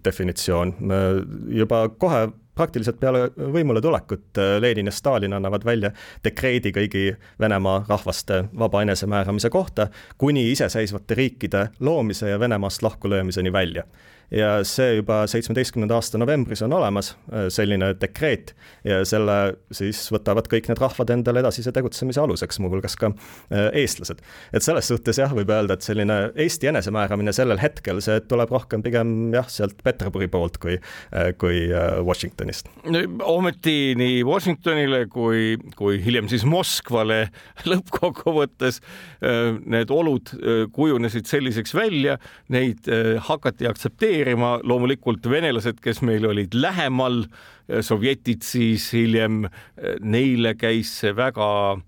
D: juba kohe praktiliselt peale võimule tulekut Lenin ja Stalin annavad välja dekreedi kõigi Venemaa rahvaste vaba enesemääramise kohta, kuni iseseisvate riikide loomise ja Venemaast lahkulöömiseni välja ja see juba seitsmeteistkümnenda aasta novembris on olemas, äh, selline dekreet, ja selle siis võtavad kõik need rahvad endale edasise tegutsemise aluseks, muuhulgas ka äh, eestlased. et selles suhtes jah, võib öelda, et selline Eesti enesemääramine sellel hetkel, see tuleb rohkem pigem jah, sealt Peterburi poolt kui, äh, kui Washingtonist.
C: ometi nii Washingtonile kui, kui hiljem siis Moskvale lõppkokkuvõttes need olud kujunesid selliseks välja, neid hakati aktsepteerima, reageerima, loomulikult venelased, kes meil olid lähemal, sovjetid siis hiljem, neile käis see väga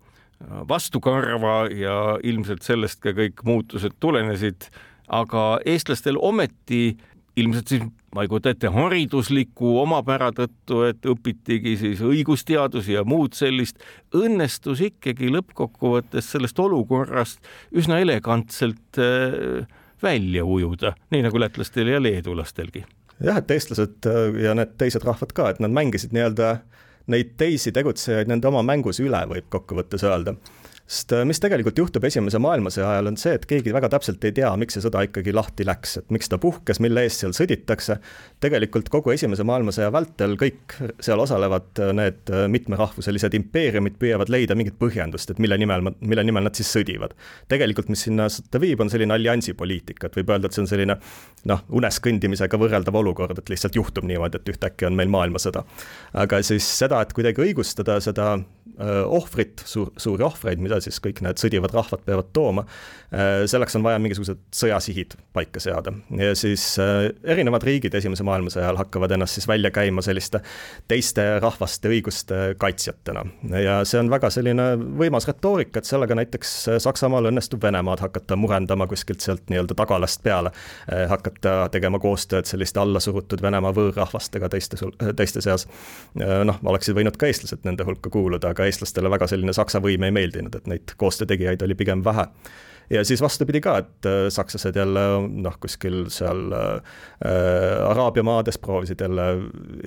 C: vastukarva ja ilmselt sellest ka kõik muutused tulenesid, aga eestlastel ometi ilmselt siis ma ei kujuta ette, haridusliku omapära tõttu, et õpitigi siis õigusteadusi ja muud sellist, õnnestus ikkagi lõppkokkuvõttes sellest olukorrast üsna elegantselt äh, välja ujuda, nii nagu lätlastel ja leedulastelgi.
D: jah, et eestlased äh, ja need teised rahvad ka, et nad mängisid nii-öelda neid teisi tegutsejaid nende oma mängus üle, võib kokkuvõttes öelda sest äh, mis tegelikult juhtub Esimese maailmasõja ajal, on see, et keegi väga täpselt ei tea, miks see sõda ikkagi lahti läks, et miks ta puhkes, mille eest seal sõditakse. tegelikult kogu Esimese maailmasõja vältel kõik seal osalevad äh, need äh, mitmerahvuselised impeeriumid püüavad leida mingit põhjendust, et mille nimel, mille nimel nad siis sõdivad. tegelikult, mis sinna sõtta viib, on selline alliansipoliitika, et võib öelda, et see on selline noh, unes kõndimisega võrreldav olukord, et lihtsalt juhtub niimoodi, et ühtäkki on meil maailmasõda. aga siis seda, et kuidagi õigustada seda ohvrit, suur, suuri ohvreid, mida siis kõik need sõdivad rahvad peavad tooma, selleks on vaja mingisugused sõjasihid paika seada. ja siis erinevad riigid Esimese maailmasõja ajal hakkavad ennast siis välja käima selliste teiste rahvaste õiguste kaitsjatena. ja see on väga selline võimas retoorika, et sellega näiteks Saksamaal õnnestub Venemaad hakata murendama kuskilt sealt nii-öelda tagalast peale, hakata tegema koostööd selliste allasurutud Venemaa võõrrahvastega teiste, teiste seas. noh, oleksid võinud ka eestlased nende hulka kuuluda, aga eestlastele väga selline Saksa võim ei meeldinud, et neid koostöötegijaid oli pigem vähe ja siis vastupidi ka, et äh, sakslased jälle noh, kuskil seal äh, Araabia maades proovisid jälle,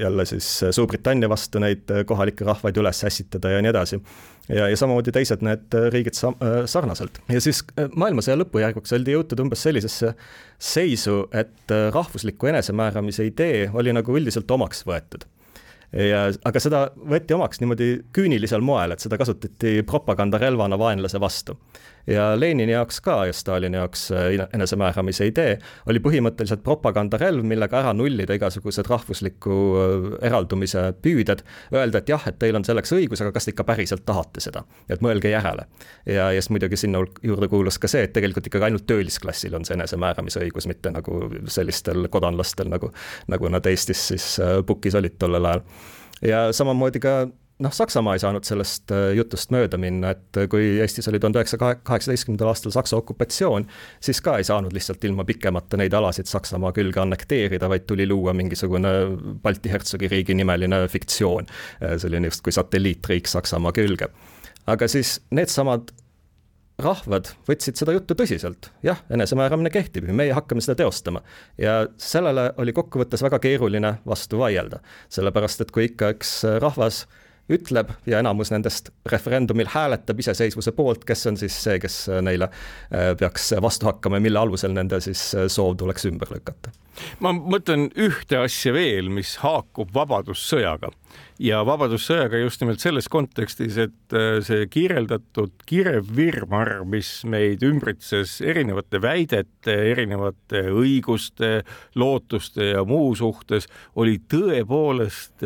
D: jälle siis Suurbritannia vastu neid kohalikke rahvaid üles ässitada ja nii edasi. ja, ja samamoodi teised need riigid äh, sarnaselt. ja siis äh, maailmasõja lõpujärguks oldi jõutud umbes sellisesse seisu, et rahvusliku enesemääramise idee oli nagu üldiselt omaks võetud ja aga seda võeti omaks niimoodi küünilisel moel, et seda kasutati propagandarelvana vaenlase vastu ja Lenini jaoks ka ja Stalini jaoks äh, enesemääramise idee oli põhimõtteliselt propagandarelv, millega ära nullida igasugused rahvusliku äh, eraldumise püüded, öelda, et jah, et teil on selleks õigus, aga kas te ikka päriselt tahate seda, et mõelge järele. ja, ja siis muidugi sinna juurde kuulus ka see, et tegelikult ikkagi ainult töölisklassil on see enesemääramise õigus, mitte nagu sellistel kodanlastel, nagu, nagu nad Eestis siis äh, pukis olid tollel ajal. Ja samamoodi ka noh, Saksamaa ei saanud sellest äh, jutust mööda minna, et äh, kui Eestis oli tuhande üheksasaja kaheksateistkümnendal aastal Saksa okupatsioon, siis ka ei saanud lihtsalt ilma pikemata neid alasid Saksamaa külge annekteerida, vaid tuli luua mingisugune Balti hertsogiriigi nimeline fiktsioon, äh, selline justkui satelliitriik Saksamaa külge. aga siis needsamad rahvad võtsid seda juttu tõsiselt, jah, enesemääramine kehtib ja meie hakkame seda teostama. ja sellele oli kokkuvõttes väga keeruline vastu vaielda, sellepärast et kui ikka üks rahvas ütleb ja enamus nendest referendumil hääletab iseseisvuse poolt, kes on siis see, kes neile äh, peaks vastu hakkama ja mille alusel nende siis äh, soov tuleks ümber lükata.
C: ma mõtlen ühte asja veel, mis haakub Vabadussõjaga ja Vabadussõjaga just nimelt selles kontekstis, et äh, see kirjeldatud kirev virvarr, mis meid ümbritses erinevate väidete, erinevate õiguste, lootuste ja muu suhtes, oli tõepoolest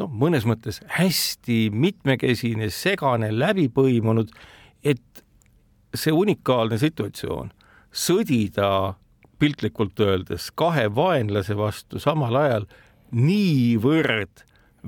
C: noh, mõnes mõttes hästi mitmekesine, segane, läbipõimunud, et see unikaalne situatsioon, sõdida piltlikult öeldes kahe vaenlase vastu samal ajal niivõrd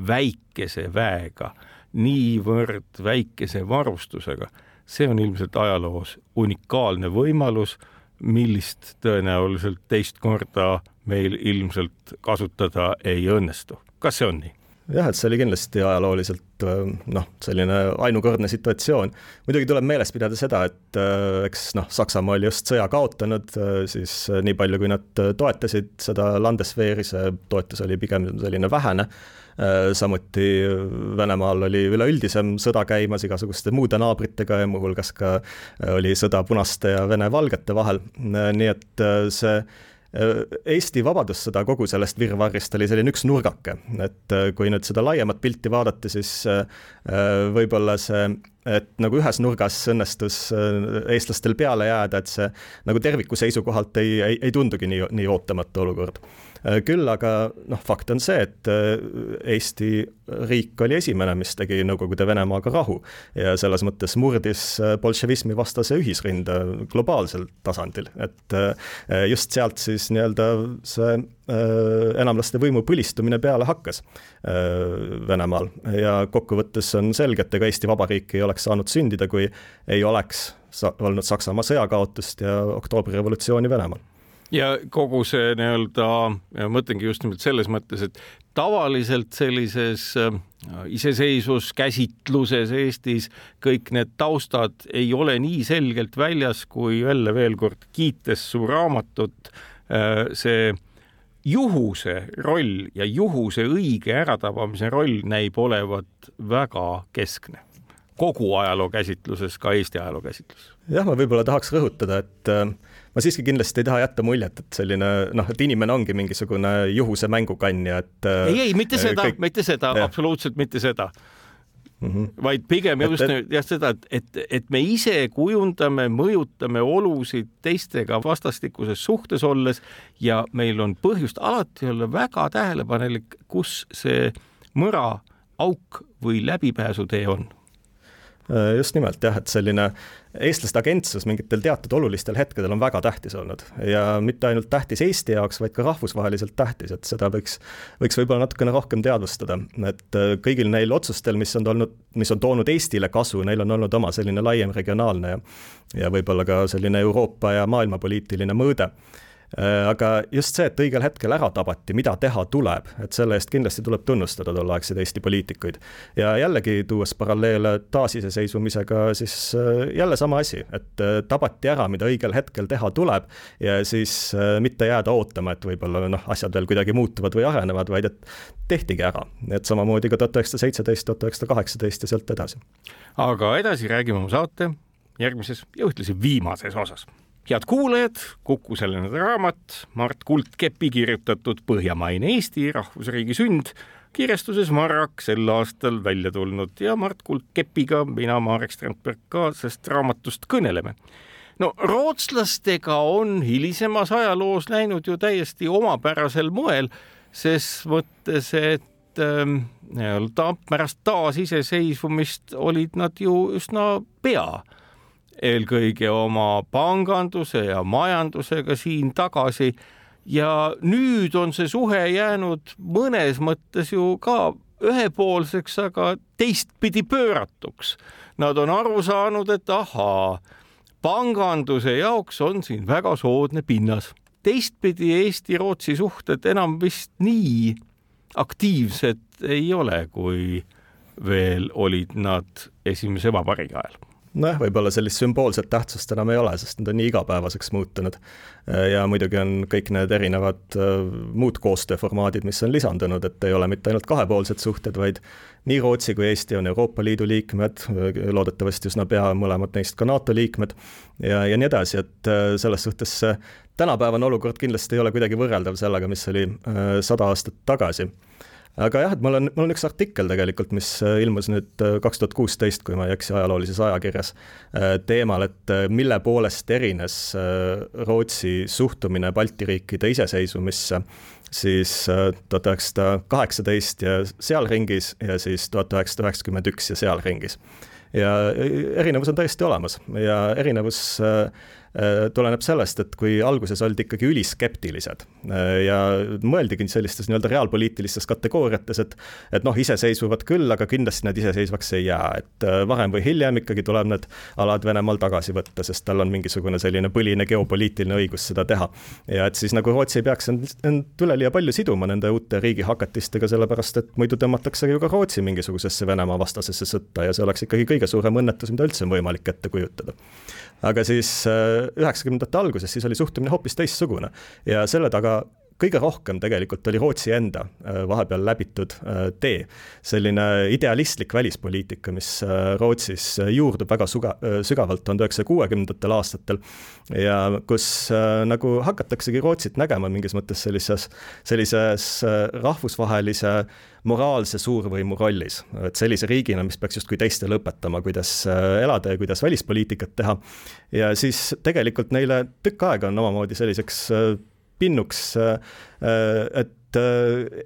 C: väikese väega, niivõrd väikese varustusega, see on ilmselt ajaloos unikaalne võimalus, millist tõenäoliselt teist korda meil ilmselt kasutada ei õnnestu. kas see on nii?
D: jah, et see oli kindlasti ajalooliselt äh, noh, selline ainukordne situatsioon. muidugi tuleb meeles pidada seda, et äh, eks noh, Saksamaa oli just sõja kaotanud, äh, siis nii palju, kui nad toetasid seda Landeswehri, see toetus oli pigem selline vähene, samuti Venemaal oli üleüldisem sõda käimas igasuguste muude naabritega ja muuhulgas ka oli sõda punaste ja Vene valgete vahel, nii et see Eesti Vabadussõda kogu sellest virvarrist oli selline üks nurgake, et kui nüüd seda laiemat pilti vaadata, siis võib-olla see et nagu ühes nurgas õnnestus äh, eestlastel peale jääda, et see nagu terviku seisukohalt ei, ei, ei tundugi nii, nii ootamatu olukord. Äh, küll aga noh, fakt on see, et äh, Eesti riik oli esimene, mis tegi Nõukogude Venemaaga rahu ja selles mõttes murdis bolševismi vastase ühisrinde globaalsel tasandil, et just sealt siis nii-öelda see enamlaste võimu põlistumine peale hakkas Venemaal. Ja kokkuvõttes on selge, et ega Eesti Vabariik ei oleks saanud sündida, kui ei oleks olnud Saksamaa sõjakaotust ja oktoobrirevolutsiooni Venemaal
C: ja kogu see nii-öelda, mõtlengi just nimelt selles mõttes, et tavaliselt sellises äh, iseseisvuskäsitluses Eestis kõik need taustad ei ole nii selgelt väljas, kui jälle veel kord kiites su raamatut, äh, see juhuse roll ja juhuse õige äratabamise roll näib olevat väga keskne kogu ajaloo käsitluses, ka Eesti ajaloo käsitluses.
D: jah, ma võib-olla tahaks rõhutada, et äh, ma siiski kindlasti ei taha jätta muljet, et selline noh, et inimene ongi mingisugune juhuse mängukandja, et
C: äh, ei, ei, mitte seda kõik..., mitte seda, absoluutselt mitte seda mm. -hmm. vaid pigem just et, et... jah, seda, et, et, et me ise kujundame, mõjutame olusid teistega vastastikuses suhtes olles ja meil on põhjust alati olla väga tähelepanelik, kus see mõra, auk või läbipääsutee on
D: Äh, just nimelt jah, et selline eestlaste agentsus mingitel teatud olulistel hetkedel on väga tähtis olnud. Ja mitte ainult tähtis Eesti jaoks, vaid ka rahvusvaheliselt tähtis, et seda võiks, võiks võib-olla natukene rohkem teadvustada, et äh, kõigil neil otsustel, mis on olnud, mis on toonud Eestile kasu, neil on olnud oma selline laiem regionaalne ja ja võib-olla ka selline Euroopa ja maailmapoliitiline mõõde. Äh, aga just see, et õigel hetkel ära tabati, mida teha tuleb, et selle eest kindlasti tuleb tunnustada tolleaegseid Eesti poliitikuid. ja jällegi, tuues paralleele taasiseseisvumisega, siis äh, jälle sama asi, et äh, tabati ära, mida õigel hetkel teha tuleb ja siis mitte jääda ootama, et võib-olla noh, asjad veel kuidagi muutuvad või arenevad, vaid et tehtigi ära, et samamoodi ka tuhat üheksasada seitseteist, tuhat üheksasada kaheksateist ja sealt edasi.
C: aga edasi räägime oma saate järgmises ja ühtlasi viimases osas head kuulajad, Kuku selle raamat Mart Kuldkepi kirjutatud Põhjamaine Eesti rahvusriigi sünd kirjastuses Marrak sel aastal välja tulnud ja Mart Kuldkepiga mina, Marek Strandberg ka sellest raamatust kõneleme. no rootslastega on hilisemas ajaloos läinud ju täiesti omapärasel moel, ses mõttes, et ähm, nii-öelda pärast taasiseseisvumist olid nad ju üsna pea eelkõige oma panganduse ja majandusega siin tagasi. ja nüüd on see suhe jäänud mõnes mõttes ju ka ühepoolseks, aga teistpidi pööratuks. Nad on aru saanud, et ahaa, panganduse jaoks on siin väga soodne pinnas. teistpidi Eesti-Rootsi suhted enam vist nii aktiivsed ei ole, kui veel olid nad esimese vabariigi ajal
D: nojah, võib-olla sellist sümboolset tähtsust enam ei ole, sest need on nii igapäevaseks muutunud. ja muidugi on kõik need erinevad äh, muud koostööformaadid, mis on lisandunud, et ei ole mitte ainult kahepoolsed suhted, vaid nii Rootsi kui Eesti on Euroopa Liidu liikmed, loodetavasti üsna pea mõlemad neist ka NATO liikmed ja, ja nii edasi, et äh, selles suhtes see tänapäevane olukord kindlasti ei ole kuidagi võrreldav sellega, mis oli äh, sada aastat tagasi aga jah, et mul on, mul on üks artikkel tegelikult, mis äh, ilmus nüüd äh, kaks tuhat kuusteist, kui ma ei eksi, ajaloolises ajakirjas, äh, teemal, et mille poolest erines Rootsi suhtumine Balti riikide iseseisvumisse siis tuhat üheksasada kaheksateist ja sealringis ja siis tuhat üheksasada üheksakümmend üks ja sealringis. ja erinevus on täiesti olemas ja erinevus Äh, tuleneb sellest, et kui alguses oldi ikkagi üliskeptilised äh, ja mõeldigi sellistes nii-öelda reaalpoliitilistes kategooriates, et et noh, iseseisvuvad küll, aga kindlasti nad iseseisvaks ei jää, et äh, varem või hiljem ikkagi tuleb need alad Venemaal tagasi võtta, sest tal on mingisugune selline põline geopoliitiline õigus seda teha. ja et siis nagu Rootsi ei peaks end, end üleliia palju siduma nende uute riigihakatistega, sellepärast et muidu tõmmatakse ju ka Rootsi mingisugusesse Venemaa vastasesse sõtta ja see oleks ikkagi kõige suurem õnnetus, mida üldse on võimalik ette kujutada aga siis äh, üheksakümnendate alguses, siis oli suhtumine hoopis teistsugune. Ja selle taga kõige rohkem tegelikult oli Rootsi enda vahepeal läbitud tee. selline idealistlik välispoliitika, mis Rootsis juurdub väga suga-, sügavalt tuhande üheksasaja kuuekümnendatel aastatel ja kus nagu hakataksegi Rootsit nägema mingis mõttes sellises, sellises rahvusvahelise moraalse suurvõimu rollis, et sellise riigina, mis peaks justkui teistele õpetama, kuidas elada ja kuidas välispoliitikat teha. ja siis tegelikult neile tükk aega on omamoodi selliseks pinnuks, et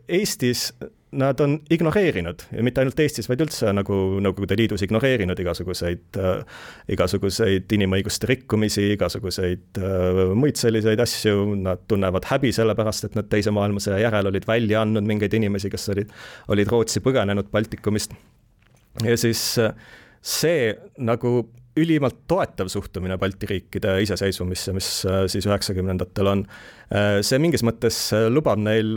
D: Eestis nad on ignoreerinud ja mitte ainult Eestis, vaid üldse nagu Nõukogude Liidus ignoreerinud igasuguseid äh,, igasuguseid inimõiguste rikkumisi, igasuguseid äh, muid selliseid asju, nad tunnevad häbi selle pärast, et nad Teise maailmasõja järel olid välja andnud mingeid inimesi, kes olid, olid Rootsi põgenenud Baltikumist. ja siis äh, see nagu ülimalt toetav suhtumine Balti riikide iseseisvumisse, mis äh, siis üheksakümnendatel on. Äh, see mingis mõttes äh, lubab neil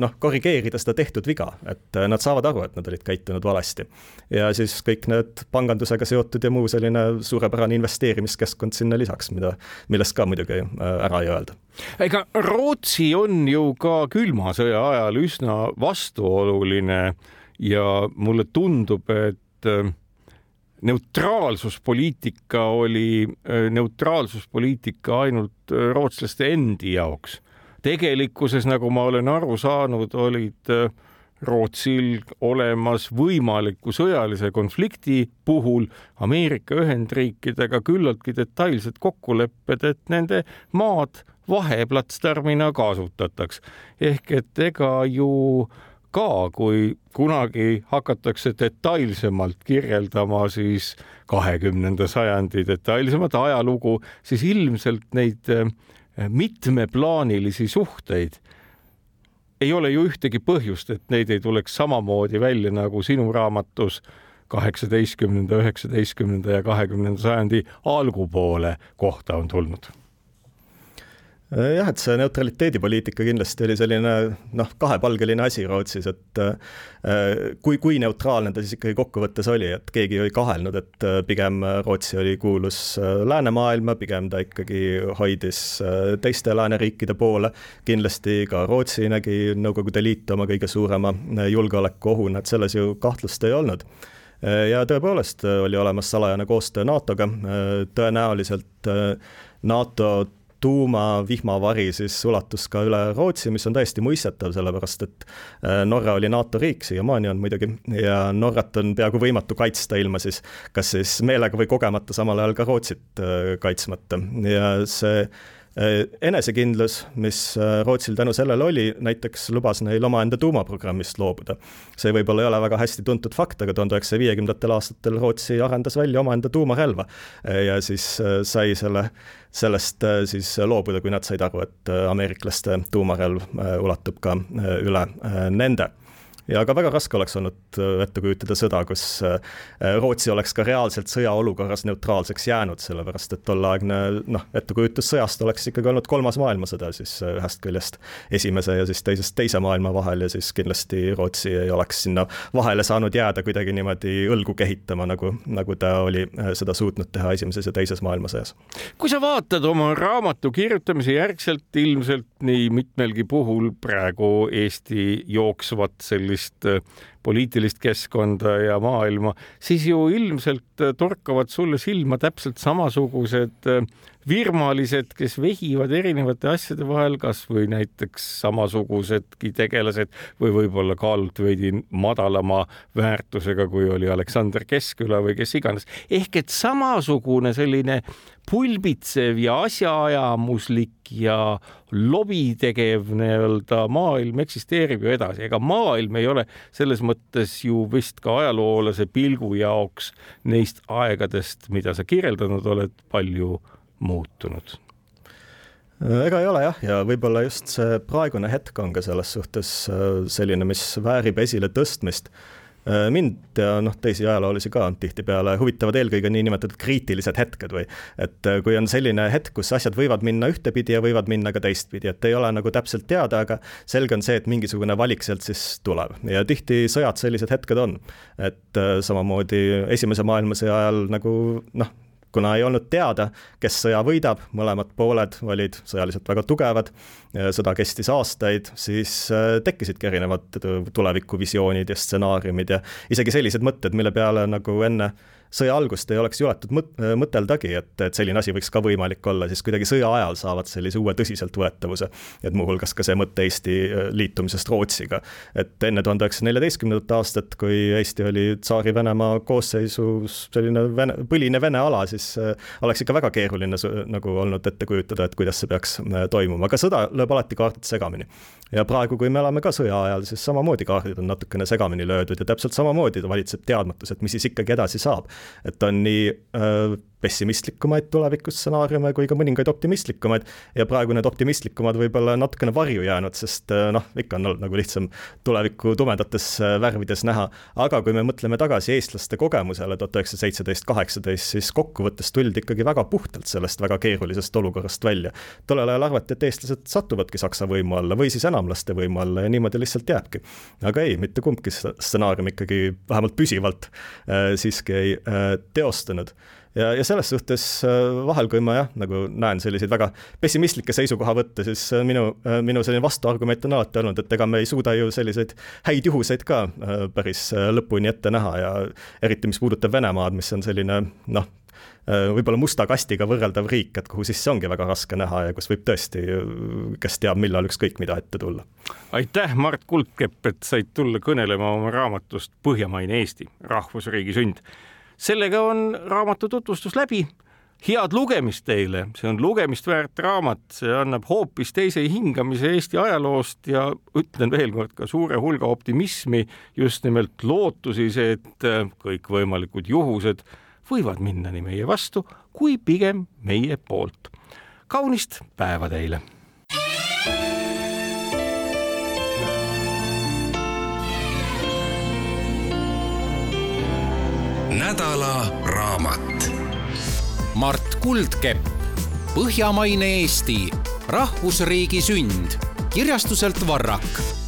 D: noh, korrigeerida seda tehtud viga, et nad saavad aru, et nad olid käitunud valesti. ja siis kõik need pangandusega seotud ja muu selline suurepärane investeerimiskeskkond sinna lisaks, mida, millest ka muidugi ära ei öelda.
C: ega Rootsi on ju ka külma sõja ajal üsna vastuoluline ja mulle tundub, et neutraalsuspoliitika oli äh, neutraalsuspoliitika ainult äh, rootslaste endi jaoks. tegelikkuses, nagu ma olen aru saanud, olid äh, Rootsil olemas võimaliku sõjalise konflikti puhul Ameerika Ühendriikidega küllaltki detailsed kokkulepped, et nende maad vaheplatsdarmina kasutataks. ehk et ega ju äh, ka, kui kunagi hakatakse detailsemalt kirjeldama siis kahekümnenda sajandi detailsemat ajalugu, siis ilmselt neid eh, mitmeplaanilisi suhteid ei ole ju ühtegi põhjust, et neid ei tuleks samamoodi välja nagu sinu raamatus kaheksateistkümnenda, üheksateistkümnenda ja kahekümnenda sajandi algupoole kohta on tulnud
D: jah, et see neutraliteedipoliitika kindlasti oli selline noh, kahepalgeline asi Rootsis, et äh, kui, kui neutraalne ta siis ikkagi kokkuvõttes oli, et keegi ei kahelnud, et äh, pigem Rootsi oli kuulus läänemaailma, pigem ta ikkagi hoidis teiste lääneriikide poole, kindlasti ka Rootsi nägi Nõukogude Liit oma kõige suurema julgeolekuohuna, et selles ju kahtlust ei olnud. Ja tõepoolest oli olemas salajane koostöö NATO-ga, tõenäoliselt NATO tuumavihmavari siis ulatus ka üle Rootsi, mis on täiesti mõistetav, sellepärast et äh, Norra oli NATO riik, siiamaani on muidugi, ja Norrat on peaaegu võimatu kaitsta ilma siis kas siis meelega või kogemata samal ajal ka Rootsit äh, kaitsmata. Ja see enesekindlus, mis äh, Rootsil tänu sellele oli, näiteks lubas neil omaenda tuumaprogrammist loobuda. see võib-olla ei ole väga hästi tuntud fakt, aga tuhande üheksasaja viiekümnendatel aastatel Rootsi arendas välja omaenda tuumarelva äh, ja siis sai selle, sellest siis loobuda, kui nad said aru, et ameeriklaste tuumarelv ulatub ka üle nende ja ka väga raske oleks olnud äh, ette kujutada sõda, kus äh, Rootsi oleks ka reaalselt sõjaolukorras neutraalseks jäänud, sellepärast et tolleaegne noh, ettekujutus sõjast oleks ikkagi olnud kolmas maailmasõda siis äh, ühest küljest esimese ja siis teisest teise maailma vahel ja siis kindlasti Rootsi ei oleks sinna vahele saanud jääda kuidagi niimoodi õlgu kehitama, nagu, nagu ta oli seda suutnud teha esimeses ja teises maailmasõjas.
C: kui sa vaatad oma raamatu kirjutamise järgselt ilmselt nii mitmelgi puhul praegu Eesti jooksvat sellist äh, poliitilist keskkonda ja maailma, siis ju ilmselt torkavad sulle silma täpselt samasugused äh, virmalised, kes vehivad erinevate asjade vahel, kasvõi näiteks samasugusedki tegelased või võib-olla kaalult veidi madalama väärtusega, kui oli Aleksander Keskküla või kes iganes. ehk et samasugune selline pulbitsev ja asjaajamuslik ja lobi tegev nii-öelda maailm eksisteerib ju edasi, ega maailm ei ole selles mõttes ju vist ka ajaloolase pilgu jaoks neist aegadest, mida sa kirjeldanud oled, palju muutunud
D: ega ei ole jah, ja võib-olla just see praegune hetk on ka selles suhtes äh, selline, mis väärib esile tõstmist. Äh, mind ja noh, teisi ajaloolasi ka tihtipeale huvitavad eelkõige niinimetatud kriitilised hetked või et äh, kui on selline hetk, kus asjad võivad minna ühtepidi ja võivad minna ka teistpidi, et ei ole nagu täpselt teada, aga selge on see, et mingisugune valik sealt siis tuleb ja tihti sõjad sellised hetked on. et samamoodi Esimese maailmasõja ajal nagu noh, kuna ei olnud teada, kes sõja võidab, mõlemad pooled olid sõjaliselt väga tugevad, sõda kestis aastaid, siis tekkisidki erinevad tulevikuvisioonid ja stsenaariumid ja isegi sellised mõtted, mille peale nagu enne sõja algust ei oleks juletud mõt-, mõteldagi, et, et selline asi võiks ka võimalik olla, siis kuidagi sõja ajal saavad sellise uue tõsiseltvõetavuse. et muuhulgas ka see mõte Eesti äh, liitumisest Rootsiga. et enne tuhande üheksasaja neljateistkümnendat aastat, kui Eesti oli Tsaari-Venemaa koosseisus selline vene, põline vene ala, siis äh, oleks ikka väga keeruline nagu olnud ette kujutada, et kuidas see peaks äh, toimuma, aga sõda lööb alati kaardid segamini. ja praegu, kui me elame ka sõja ajal, siis samamoodi kaardid on natukene segamini löödud ja täpselt samamoodi valitseb teadmatus, et mis siis ikkagi edasi saab et on nii äh, pessimistlikumaid tulevikustsenaariume kui ka mõningaid optimistlikumaid ja praegu need optimistlikumad võib-olla natukene varju jäänud, sest äh, noh, ikka on olnud nagu lihtsam tulevikku tumedates äh, värvides näha, aga kui me mõtleme tagasi eestlaste kogemusele tuhat üheksasada seitseteist, kaheksateist, siis kokkuvõttes tuldi ikkagi väga puhtalt sellest väga keerulisest olukorrast välja. tollel ajal arvati, et eestlased satuvadki Saksa võimu alla või siis enamlaste võimu alla ja niimoodi lihtsalt jääbki. aga ei, mitte kumbki stsenaarium ikkagi vähemalt püsivalt äh, siiski ei äh, teostunud ja, ja selles suhtes äh, vahel, kui ma jah, nagu näen selliseid väga pessimistlikke seisukohavõtte, siis äh, minu, äh, minu selline vastuargument on alati olnud, et ega me ei suuda ju selliseid häid juhuseid ka päris lõpuni ette näha ja eriti, mis puudutab Venemaad, mis on selline noh, võib-olla musta kastiga võrreldav riik, et kuhu sisse ongi väga raske näha ja kus võib tõesti, kes teab, millal ükskõik mida ette tulla.
C: aitäh, Mart Kuldkepp, et said tulla kõnelema oma raamatust Põhjamaine Eesti, rahvusriigi sünd sellega on raamatu tutvustus läbi. head lugemist teile, see on lugemist väärt raamat, see annab hoopis teise hingamise Eesti ajaloost ja ütlen veel kord ka suure hulga optimismi, just nimelt lootusi, et kõikvõimalikud juhused võivad minna nii meie vastu kui pigem meie poolt. kaunist päeva teile
B: nädala raamat. Mart Kuldkepp, Põhjamaine Eesti, rahvusriigi sünd, kirjastuselt Varrak